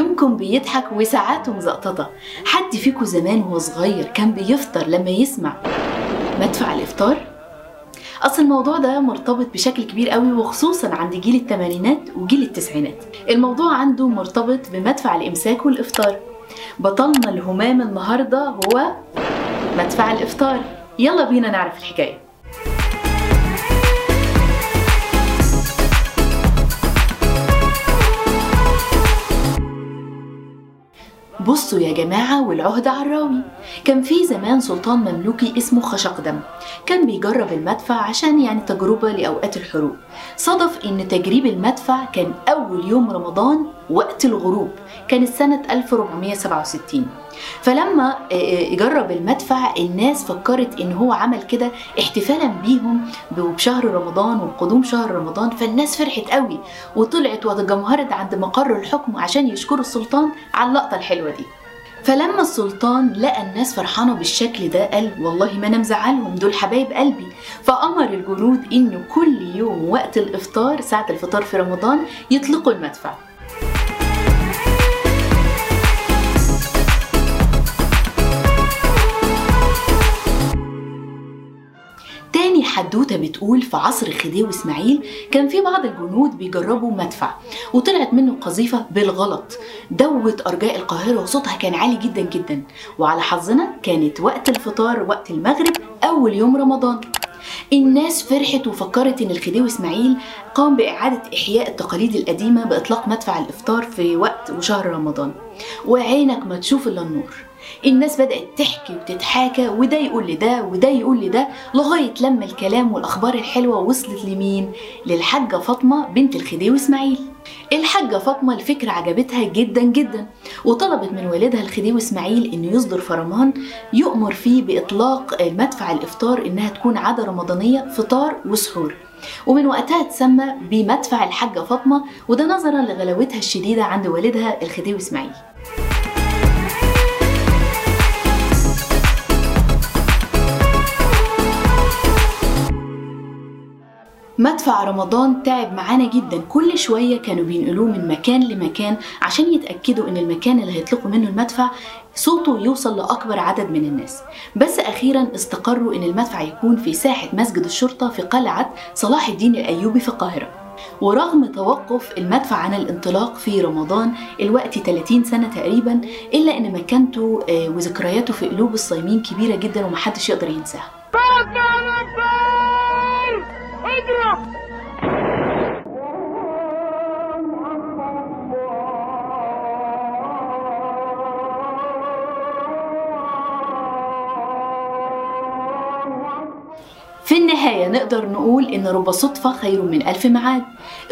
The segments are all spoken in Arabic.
منكم بيضحك وساعاته مزقططة. حد فيكم زمان وهو صغير كان بيفطر لما يسمع. مدفع الإفطار؟ أصل الموضوع ده مرتبط بشكل كبير قوي وخصوصا عند جيل الثمانينات وجيل التسعينات. الموضوع عنده مرتبط بمدفع الإمساك والإفطار. بطلنا الهمام النهاردة هو مدفع الإفطار. يلا بينا نعرف الحكاية. بصوا يا جماعة والعهد عراوي كان في زمان سلطان مملوكي اسمه خشقدم. كان بيجرب المدفع عشان يعني تجربة لأوقات الحروب. صدف إن تجريب المدفع كان أول يوم رمضان وقت الغروب كانت سنة 1467 فلما جرب المدفع الناس فكرت إن هو عمل كده احتفالا بيهم بشهر رمضان وقدوم شهر رمضان فالناس فرحت قوي وطلعت وتجمهرت عند مقر الحكم عشان يشكروا السلطان على اللقطة الحلوة دي. فلما السلطان لقى الناس فرحانة بالشكل ده قال والله ما أنا مزعلهم دول حبايب قلبي. فأمر الجنود انه كل يوم وقت الإفطار ساعة الفطار في رمضان يطلقوا المدفع. بتقول في عصر خديوي إسماعيل كان في بعض الجنود بيجربوا مدفع وطلعت منه قذيفة بالغلط. دوت أرجاء القاهرة وصوتها كان عالي جدا جدا. وعلى حظنا كانت وقت الفطار وقت المغرب أول يوم رمضان. الناس فرحت وفكرت إن الخديوي إسماعيل قام بإعادة إحياء التقاليد القديمة بإطلاق مدفع الإفطار في وقت وشهر رمضان. وعينك ما تشوف إلا النور. الناس بدأت تحكي وتتحاكى وده يقول لده وده يقول لده لغاية لما الكلام والأخبار الحلوة وصلت لمين؟ للحاجة فاطمة بنت الخديوي إسماعيل. الحاجة فاطمة الفكرة عجبتها جدا جدا وطلبت من والدها الخديوي إسماعيل إنه يصدر فرمان يؤمر فيه بإطلاق مدفع الإفطار إنها تكون عادة رمضانية فطار وسحور. ومن وقتها تسمى بمدفع الحاجة فاطمة وده نظرا لغلاوتها الشديدة عند والدها الخديوي إسماعيل. مدفع رمضان تعب معانا جدا. كل شوية كانوا بينقلوه من مكان لمكان عشان يتأكدوا إن المكان اللي هيطلقوا منه المدفع صوته يوصل لأكبر عدد من الناس. بس أخيرا استقروا إن المدفع يكون في ساحة مسجد الشرطة في قلعة صلاح الدين الأيوبي في القاهرة. ورغم توقف المدفع عن الانطلاق في رمضان الوقت 30 سنة تقريبا إلا أن مكانته وذكرياته في قلوب الصايمين كبيرة جدا ومحدش يقدر ينساها. கேட்கிறோம் في النهاية نقدر نقول إن رب صدفة خير من ألف معاد.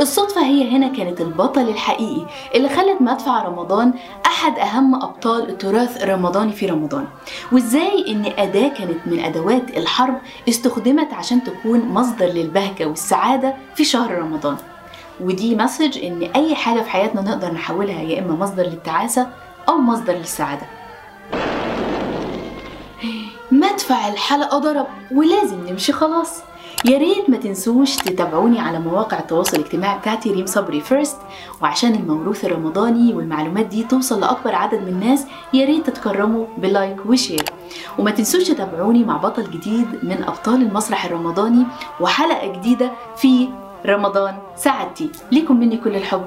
الصدفة هي هنا كانت البطل الحقيقي اللي خلت مدفع رمضان أحد أهم أبطال التراث الرمضاني في رمضان. وإزاي إن أداة كانت من أدوات الحرب استخدمت عشان تكون مصدر للبهجة والسعادة في شهر رمضان. ودي message إن أي حاجة في حياتنا نقدر نحولها يا إما مصدر للتعاسة أو مصدر للسعادة. مدفع الحلقة ضرب ولازم نمشي خلاص. يا ريت ما تنسوش تتابعوني على مواقع التواصل الاجتماعي بتاعتي ريم صبري First وعشان الموروث الرمضاني والمعلومات دي توصل لأكبر عدد من الناس يا ريت تتكرموا ب like و share وما تنسوش تتابعوني مع بطل جديد من أبطال المسرح الرمضاني وحلقة جديدة في رمضان. سعادتي. ليكم مني كل الحب.